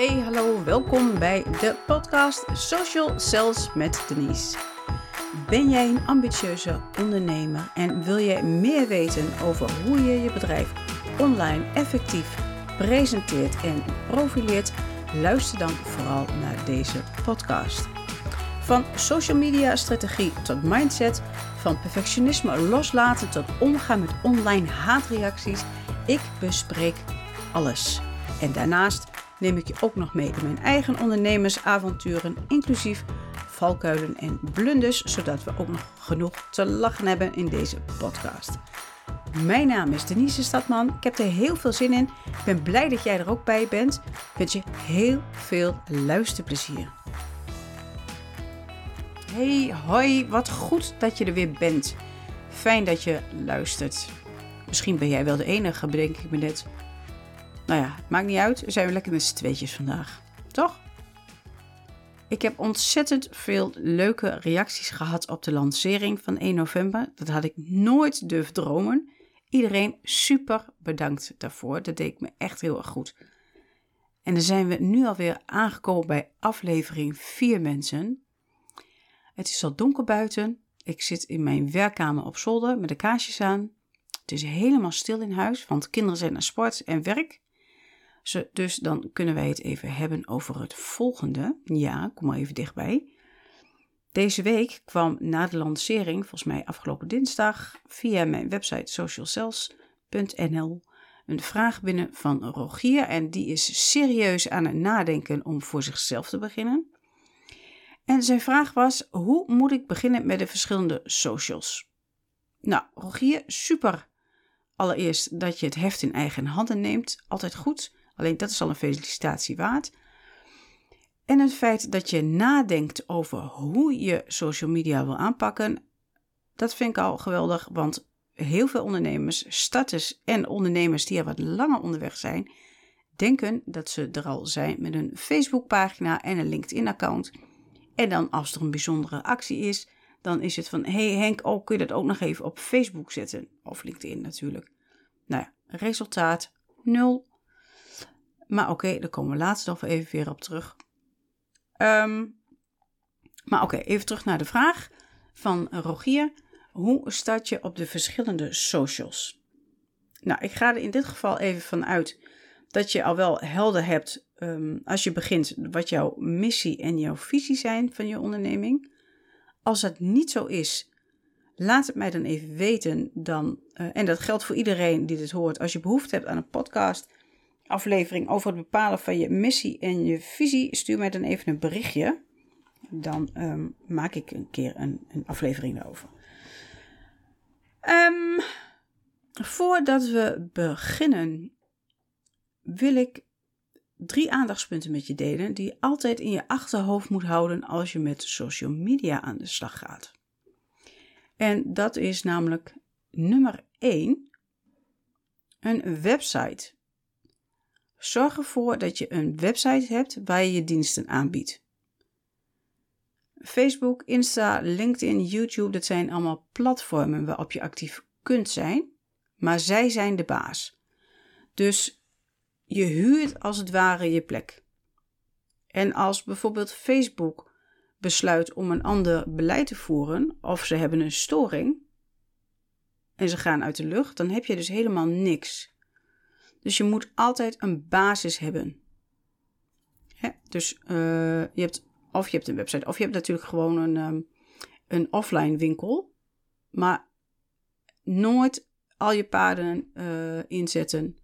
Hey, hallo, welkom bij de podcast Social Sales met Denise. Ben jij een ambitieuze ondernemer en wil jij meer weten over hoe je je bedrijf online effectief presenteert en profileert? Luister dan vooral naar deze podcast. Van social media strategie tot mindset, van perfectionisme loslaten tot omgaan met online haatreacties. Ik bespreek alles. En daarnaast neem ik je ook nog mee in mijn eigen ondernemersavonturen, inclusief valkuilen en blunders, zodat we ook nog genoeg te lachen hebben in deze podcast. Mijn naam is Denise Stadman. Ik heb er heel veel zin in. Ik ben blij dat jij er ook bij bent. Ik wens je heel veel luisterplezier. Hey, hoi, wat goed dat je er weer bent. Fijn dat je luistert. Misschien ben jij wel de enige, bedenk ik me net. Nou ja, maakt niet uit. Zijn we lekker met z'n tweetjes vandaag. Toch? Ik heb ontzettend veel leuke reacties gehad op de lancering van 1 november. Dat had ik nooit durven dromen. Iedereen super bedankt daarvoor. Dat deed ik me echt heel erg goed. En dan zijn we nu alweer aangekomen bij aflevering 4 mensen. Het is al donker buiten. Ik zit in mijn werkkamer op zolder met de kaarsjes aan. Het is helemaal stil in huis, want kinderen zijn naar sport en werk. Dus dan kunnen wij het even hebben over het volgende. Ja, kom maar even dichtbij. Deze week kwam na de lancering, volgens mij afgelopen dinsdag, via mijn website socialcells.nl een vraag binnen van Rogier. En die is serieus aan het nadenken om voor zichzelf te beginnen. En zijn vraag was: hoe moet ik beginnen met de verschillende socials? Nou, Rogier, super. Allereerst dat je het heft in eigen handen neemt, altijd goed. Alleen dat is al een felicitatie waard. En het feit dat je nadenkt over hoe je social media wil aanpakken, dat vind ik al geweldig, want heel veel ondernemers, starters en ondernemers die er wat langer onderweg zijn, denken dat ze er al zijn met een Facebookpagina en een LinkedIn-account. En dan als er een bijzondere actie is, dan is het van: hey Henk, oh, kun je dat ook nog even op Facebook zetten? Of LinkedIn natuurlijk. Nou ja, resultaat nul. Maar oké, daar komen we later nog even weer op terug. Ehm, maar oké, even terug naar de vraag van Rogier. Hoe start je op de verschillende socials? Nou, ik ga er in dit geval even van uit dat je al wel helder hebt ehm, als je begint wat jouw missie en jouw visie zijn van je onderneming. Als dat niet zo is, laat het mij dan even weten. Dan, uh, en dat geldt voor iedereen die dit hoort. Als je behoefte hebt aan een podcast aflevering over het bepalen van je missie en je visie, stuur mij dan even een berichtje. Dan ehm, maak ik een keer een, een aflevering daarover. Um, voordat we beginnen, wil ik drie aandachtspunten met je delen die je altijd in je achterhoofd moet houden als je met social media aan de slag gaat. En dat is namelijk nummer 1, een website Zorg ervoor dat je een website hebt waar je je diensten aanbiedt. Facebook, Insta, LinkedIn, YouTube, dat zijn allemaal platformen waarop je actief kunt zijn, maar zij zijn de baas. Dus je huurt als het ware je plek. En als bijvoorbeeld Facebook besluit om een ander beleid te voeren, of ze hebben een storing en ze gaan uit de lucht, dan heb je dus helemaal niks. Dus je moet altijd een basis hebben. Hè? Dus uh, je hebt, of je hebt een website, of je hebt natuurlijk gewoon een, um, een offline winkel. Maar nooit al je paden uh, inzetten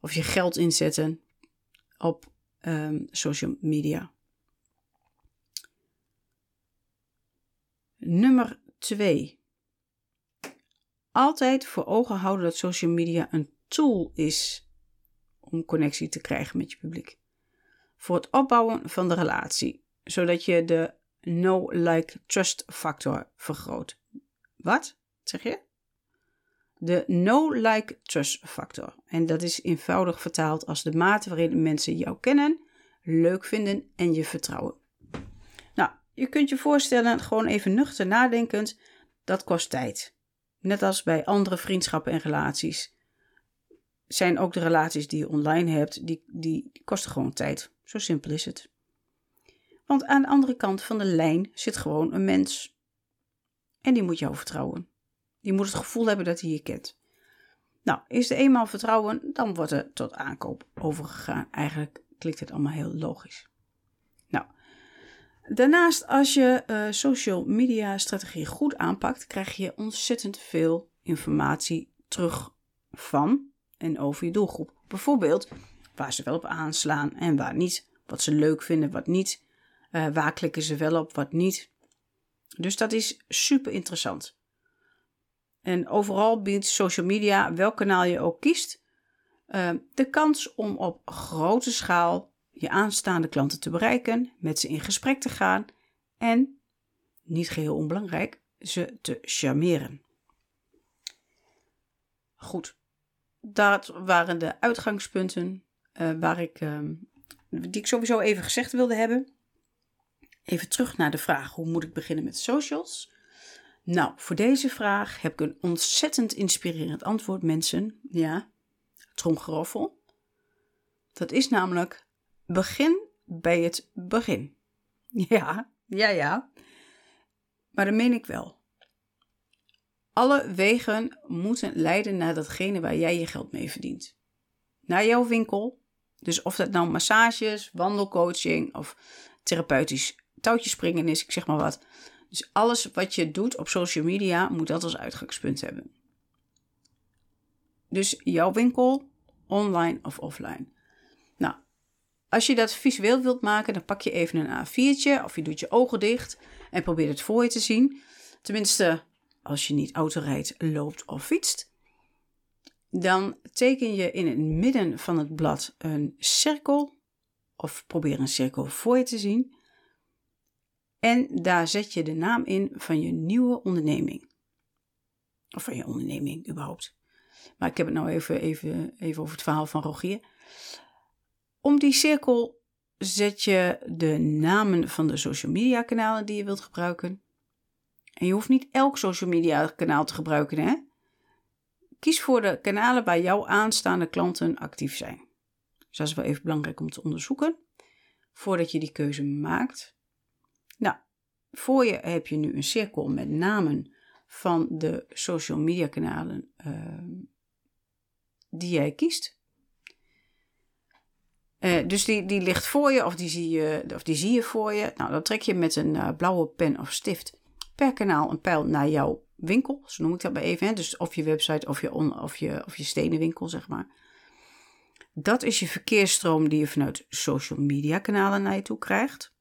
of je geld inzetten op um, social media. Nummer 2. Altijd voor ogen houden dat social media een tool is om connectie te krijgen met je publiek. Voor het opbouwen van de relatie, zodat je de no-like-trust factor vergroot. Wat zeg je? De no-like-trust factor. En dat is eenvoudig vertaald als de mate waarin mensen jou kennen, leuk vinden en je vertrouwen. Nou, je kunt je voorstellen, gewoon even nuchter nadenkend, dat kost tijd. Net als bij andere vriendschappen en relaties zijn ook de relaties die je online hebt, die, die, kosten gewoon tijd. Zo simpel is het. Want aan de andere kant van de lijn zit gewoon een mens. En die moet jou vertrouwen. Die moet het gevoel hebben dat hij je kent. Nou, is er eenmaal vertrouwen, dan wordt er tot aankoop overgegaan. Eigenlijk klinkt het allemaal heel logisch. Nou, daarnaast, als je uh, social media strategie goed aanpakt, krijg je ontzettend veel informatie terug van en over je doelgroep. Bijvoorbeeld waar ze wel op aanslaan en waar niet. Wat ze leuk vinden, wat niet. Uh, waar klikken ze wel op, wat niet. Dus dat is super interessant. En overal biedt social media, welk kanaal je ook kiest, uh, de kans om op grote schaal je aanstaande klanten te bereiken, met ze in gesprek te gaan en, niet geheel onbelangrijk, ze te charmeren. Goed, dat waren de uitgangspunten uh, waar ik, uh, die ik sowieso even gezegd wilde hebben. Even terug naar de vraag: hoe moet ik beginnen met socials? Nou, voor deze vraag heb ik een ontzettend inspirerend antwoord, mensen. Ja, tromgeroffel. Dat is namelijk: begin bij het begin. Ja, ja, ja. Maar dat meen ik wel. Alle wegen moeten leiden naar datgene waar jij je geld mee verdient. Naar jouw winkel. Dus of dat nou massages, wandelcoaching of therapeutisch touwtjespringen is, ik zeg maar wat. Dus alles wat je doet op social media moet dat als uitgangspunt hebben. Dus jouw winkel, online of offline. Nou, als je dat visueel wilt maken, dan pak je even een A4'tje of je doet je ogen dicht en probeer het voor je te zien. Tenminste, als je niet autorijdt, loopt of fietst. Dan teken je in het midden van het blad een cirkel, of probeer een cirkel voor je te zien. En daar zet je de naam in van je nieuwe onderneming. Of van je onderneming überhaupt. Maar ik heb het nou even, even, even over het verhaal van Rogier. Om die cirkel zet je de namen van de social media kanalen die je wilt gebruiken. En je hoeft niet elk social media kanaal te gebruiken, hè? Kies voor de kanalen waar jouw aanstaande klanten actief zijn. Dus dat is wel even belangrijk om te onderzoeken voordat je die keuze maakt. Nou, voor je heb je nu een cirkel met namen van de social media kanalen uh, die jij kiest. Uh, dus die, die ligt voor je of die, zie je of die zie je voor je. Nou, dan trek je met een uh, blauwe pen of stift per kanaal een pijl naar jouw winkel. Zo noem ik dat maar even. Hè? Dus of je website of je, on, of, je, of je stenenwinkel, zeg maar. Dat is je verkeersstroom die je vanuit social media kanalen naar je toe krijgt.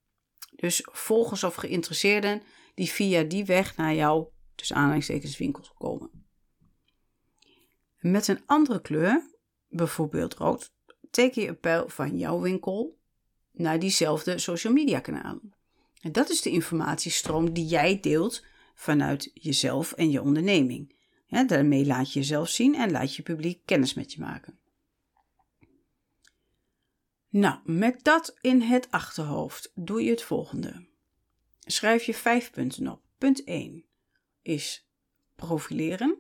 Dus volgers of geïnteresseerden die via die weg naar jouw, dus aanhalingstekens, komen. Met een andere kleur, bijvoorbeeld rood, teken je een pijl van jouw winkel naar diezelfde social media kanalen. En dat is de informatiestroom die jij deelt vanuit jezelf en je onderneming. Daarmee laat je jezelf zien en laat je publiek kennis met je maken. Nou, met dat in het achterhoofd doe je het volgende. Schrijf je vijf punten op. Punt 1 is profileren.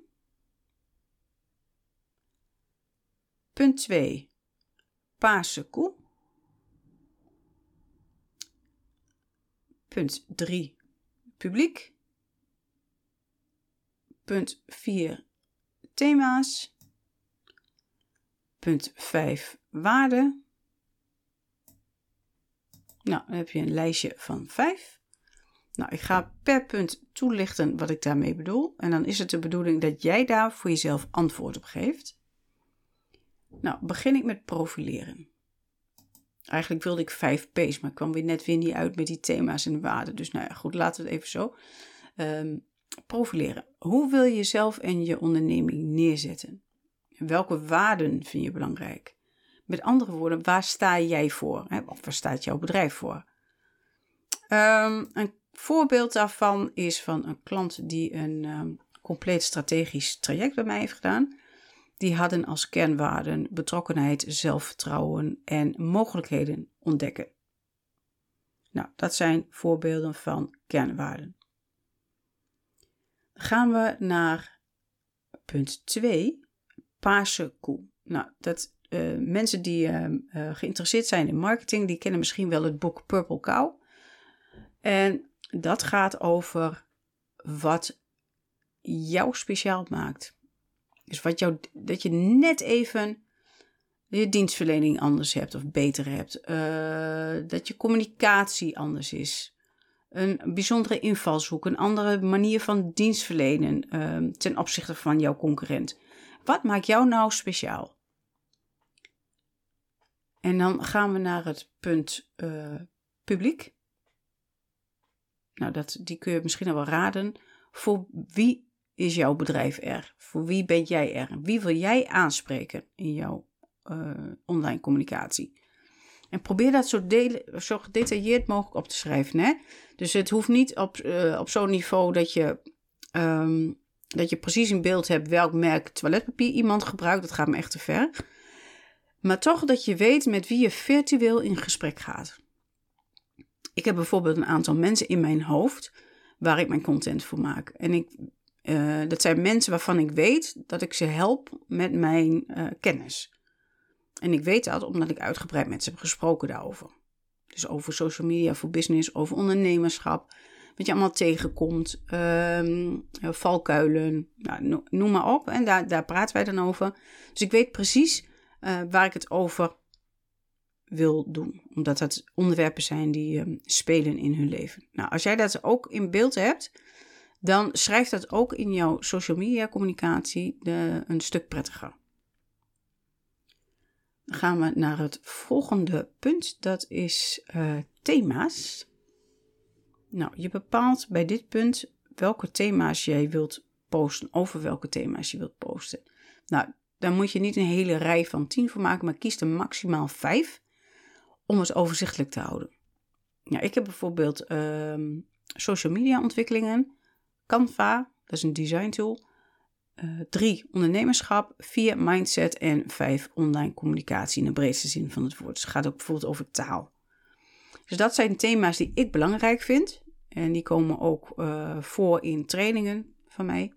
Punt 2 paarse koe. Punt 3 publiek. Punt 4 thema's. Punt 5 waarde. Nou, dan heb je een lijstje van 5. Nou, ik ga per punt toelichten wat ik daarmee bedoel. En dan is het de bedoeling dat jij daar voor jezelf antwoord op geeft. Nou, begin ik met profileren. Eigenlijk wilde ik vijf P's, maar ik kwam weer net weer niet uit met die thema's en de waarden. Dus nou ja, goed, laten we het even zo. Um, profileren. Hoe wil je jezelf en je onderneming neerzetten? Welke waarden vind je belangrijk? Met andere woorden, waar sta jij voor? Hè? Of waar staat jouw bedrijf voor? Um, een voorbeeld daarvan is van een klant die een um, compleet strategisch traject bij mij heeft gedaan. Die hadden als kernwaarden betrokkenheid, zelfvertrouwen en mogelijkheden ontdekken. Nou, dat zijn voorbeelden van kernwaarden. Gaan we naar punt 2, paarse koe. Nou, dat, uh, mensen die uh, uh, geïnteresseerd zijn in marketing, die kennen misschien wel het boek Purple Cow. En dat gaat over wat jou speciaal maakt. Dus wat jou, dat je net even je dienstverlening anders hebt of beter hebt. dat je communicatie anders is. Een bijzondere invalshoek, een andere manier van dienstverlenen ten opzichte van jouw concurrent. Wat maakt jou nou speciaal? En dan gaan we naar het punt uh, publiek. Nou, dat, die kun je misschien al wel raden. Voor wie is jouw bedrijf er? Voor wie ben jij er? Wie wil jij aanspreken in jouw uh, online communicatie? En probeer dat zo, deel, zo, gedetailleerd mogelijk op te schrijven. Hè? Dus het hoeft niet op, uh, op zo'n niveau dat je, um, dat je precies in beeld hebt welk merk toiletpapier iemand gebruikt. Dat gaat me echt te ver. Maar toch dat je weet met wie je virtueel in gesprek gaat. Ik heb bijvoorbeeld een aantal mensen in mijn hoofd waar ik mijn content voor maak. En ik, uh, dat zijn mensen waarvan ik weet dat ik ze help met mijn uh, kennis. En ik weet dat omdat ik uitgebreid met ze heb gesproken daarover. Dus over social media voor business, over ondernemerschap. Wat je allemaal tegenkomt. Um, valkuilen, nou, noem maar op. En daar, daar praten wij dan over. Dus ik weet precies waar ik het over wil doen. Omdat dat onderwerpen zijn die uh, spelen in hun leven. Nou, als jij dat ook in beeld hebt, dan schrijf dat ook in jouw social media communicatie de, een stuk prettiger. Dan gaan we naar het volgende punt. Dat is uh, thema's. Nou, je bepaalt bij dit punt welke thema's jij wilt posten, over welke thema's je wilt posten. Nou, daar moet je niet een hele rij van tien voor maken, maar kies er maximaal vijf om het overzichtelijk te houden. Ja, ik heb bijvoorbeeld um, social media ontwikkelingen, Canva, dat is een design tool. Uh, drie, ondernemerschap. Vier, mindset. En vijf, online communicatie in de breedste zin van het woord. Dus het gaat ook bijvoorbeeld over taal. Dus dat zijn thema's die ik belangrijk vind. En die komen ook uh, voor in trainingen van mij.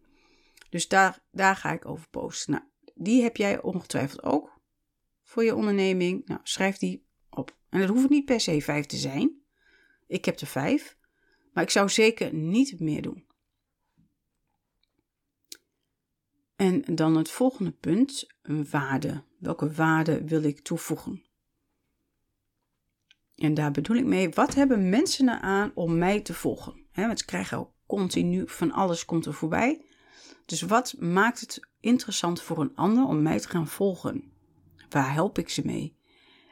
Dus daar, daar ga ik over posten. Nou, die heb jij ongetwijfeld ook voor je onderneming. Nou, schrijf die op. En dat hoeft niet per se vijf te zijn. Ik heb er vijf. Maar ik zou zeker niet meer doen. En dan het volgende punt, een waarde. Welke waarde wil ik toevoegen? En daar bedoel ik mee, wat hebben mensen eraan om mij te volgen? He, want ze krijgen ook continu van alles komt er voorbij. Dus wat maakt het interessant voor een ander om mij te gaan volgen? Waar help ik ze mee?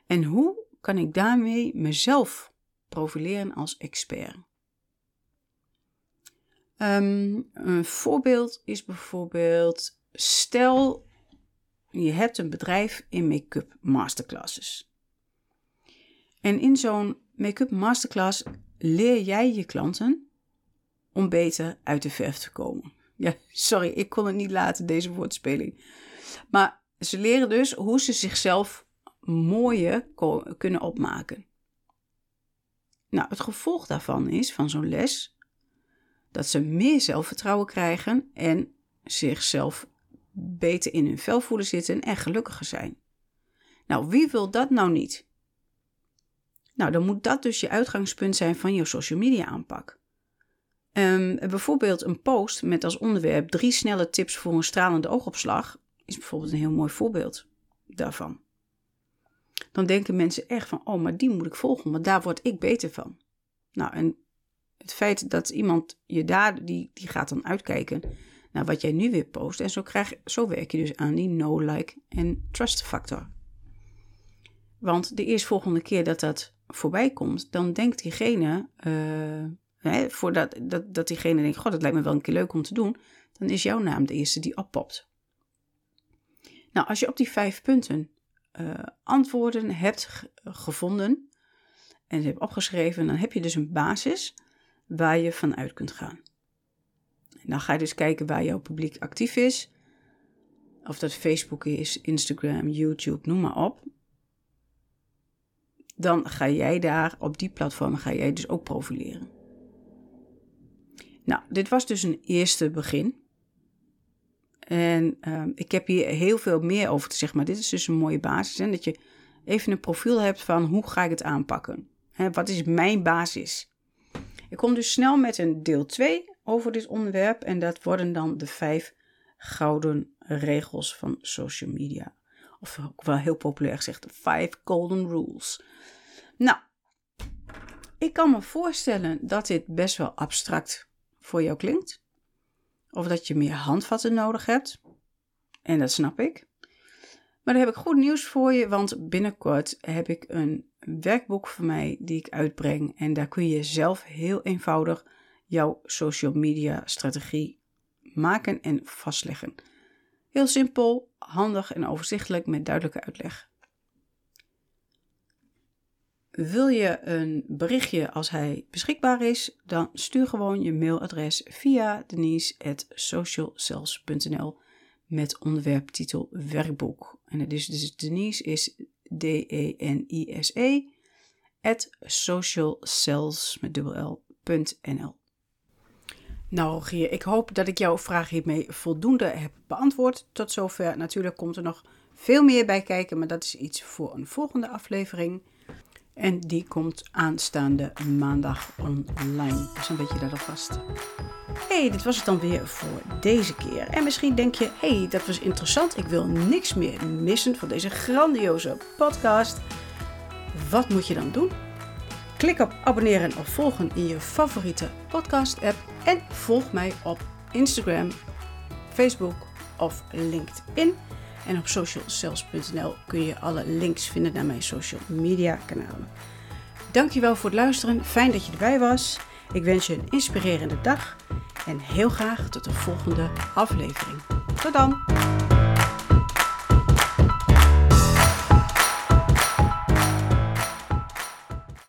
En hoe kan ik daarmee mezelf profileren als expert? Um, een voorbeeld is bijvoorbeeld, stel je hebt een bedrijf in make-up masterclasses. En in zo'n make-up masterclass leer jij je klanten om beter uit de verf te komen. Ja, sorry, ik kon het niet laten, deze woordspeling. Maar ze leren dus hoe ze zichzelf mooier kunnen opmaken. Nou, het gevolg daarvan is, van zo'n les, dat ze meer zelfvertrouwen krijgen en zichzelf beter in hun vel voelen zitten en gelukkiger zijn. Nou, wie wil dat nou niet? Nou, dan moet dat dus je uitgangspunt zijn van je social media aanpak. Um, bijvoorbeeld een post met als onderwerp drie snelle tips voor een stralende oogopslag is bijvoorbeeld een heel mooi voorbeeld daarvan. Dan denken mensen echt van, oh, maar die moet ik volgen, want daar word ik beter van. Nou, en het feit dat iemand je daar, die, die gaat dan uitkijken naar wat jij nu weer post. En zo, krijg, zo werk je dus aan die no, like en trust factor. Want de eerstvolgende keer dat dat voorbij komt, dan denkt diegene, uh, hè, voordat dat, dat diegene denkt, god, dat lijkt me wel een keer leuk om te doen, dan is jouw naam de eerste die oppopt. Nou, als je op die vijf punten uh, antwoorden hebt gevonden en hebt opgeschreven, dan heb je dus een basis waar je vanuit kunt gaan. Dan ga je dus kijken waar jouw publiek actief is. Of dat Facebook is, Instagram, YouTube, noem maar op. Dan ga jij daar op die platformen ga jij dus ook profileren. Nou, dit was dus een eerste begin. En ehm, ik heb hier heel veel meer over te zeggen, maar dit is dus een mooie basis. Hè? Dat je even een profiel hebt van hoe ga ik het aanpakken? Hè, wat is mijn basis? Ik kom dus snel met een deel 2 over dit onderwerp en dat worden dan de vijf gouden regels van social media. Of ook wel heel populair gezegd, de five golden rules. Nou, ik kan me voorstellen dat dit best wel abstract voor jou klinkt. Of dat je meer handvatten nodig hebt. En dat snap ik. Maar dan heb ik goed nieuws voor je, want binnenkort heb ik een werkboek voor mij die ik uitbreng. En daar kun je zelf heel eenvoudig jouw social media strategie maken en vastleggen. Heel simpel, handig en overzichtelijk met duidelijke uitleg. Wil je een berichtje als hij beschikbaar is, dan stuur gewoon je mailadres via denise.socialcells.nl met onderwerptitel werkboek. En het is dus Denise is D-E-N-I-S-E at socialcells met dubbel. Nou Rogier, ik hoop dat ik jouw vraag hiermee voldoende heb beantwoord. Tot zover. Natuurlijk komt er nog veel meer bij kijken, maar dat is iets voor een volgende aflevering. En die komt aanstaande maandag online. Dus dan weet je dat alvast. hey, dit was het dan weer voor deze keer. En misschien denk je, hey, dat was interessant. Ik wil niks meer missen van deze grandioze podcast. Wat moet je dan doen? Klik op abonneren of volgen in je favoriete podcast-app. En volg mij op Instagram, Facebook of LinkedIn. En op socialcells.nl kun je alle links vinden naar mijn social media kanalen. Dankjewel voor het luisteren. Fijn dat je erbij was. Ik wens je een inspirerende dag en heel graag tot de volgende aflevering. Tot dan!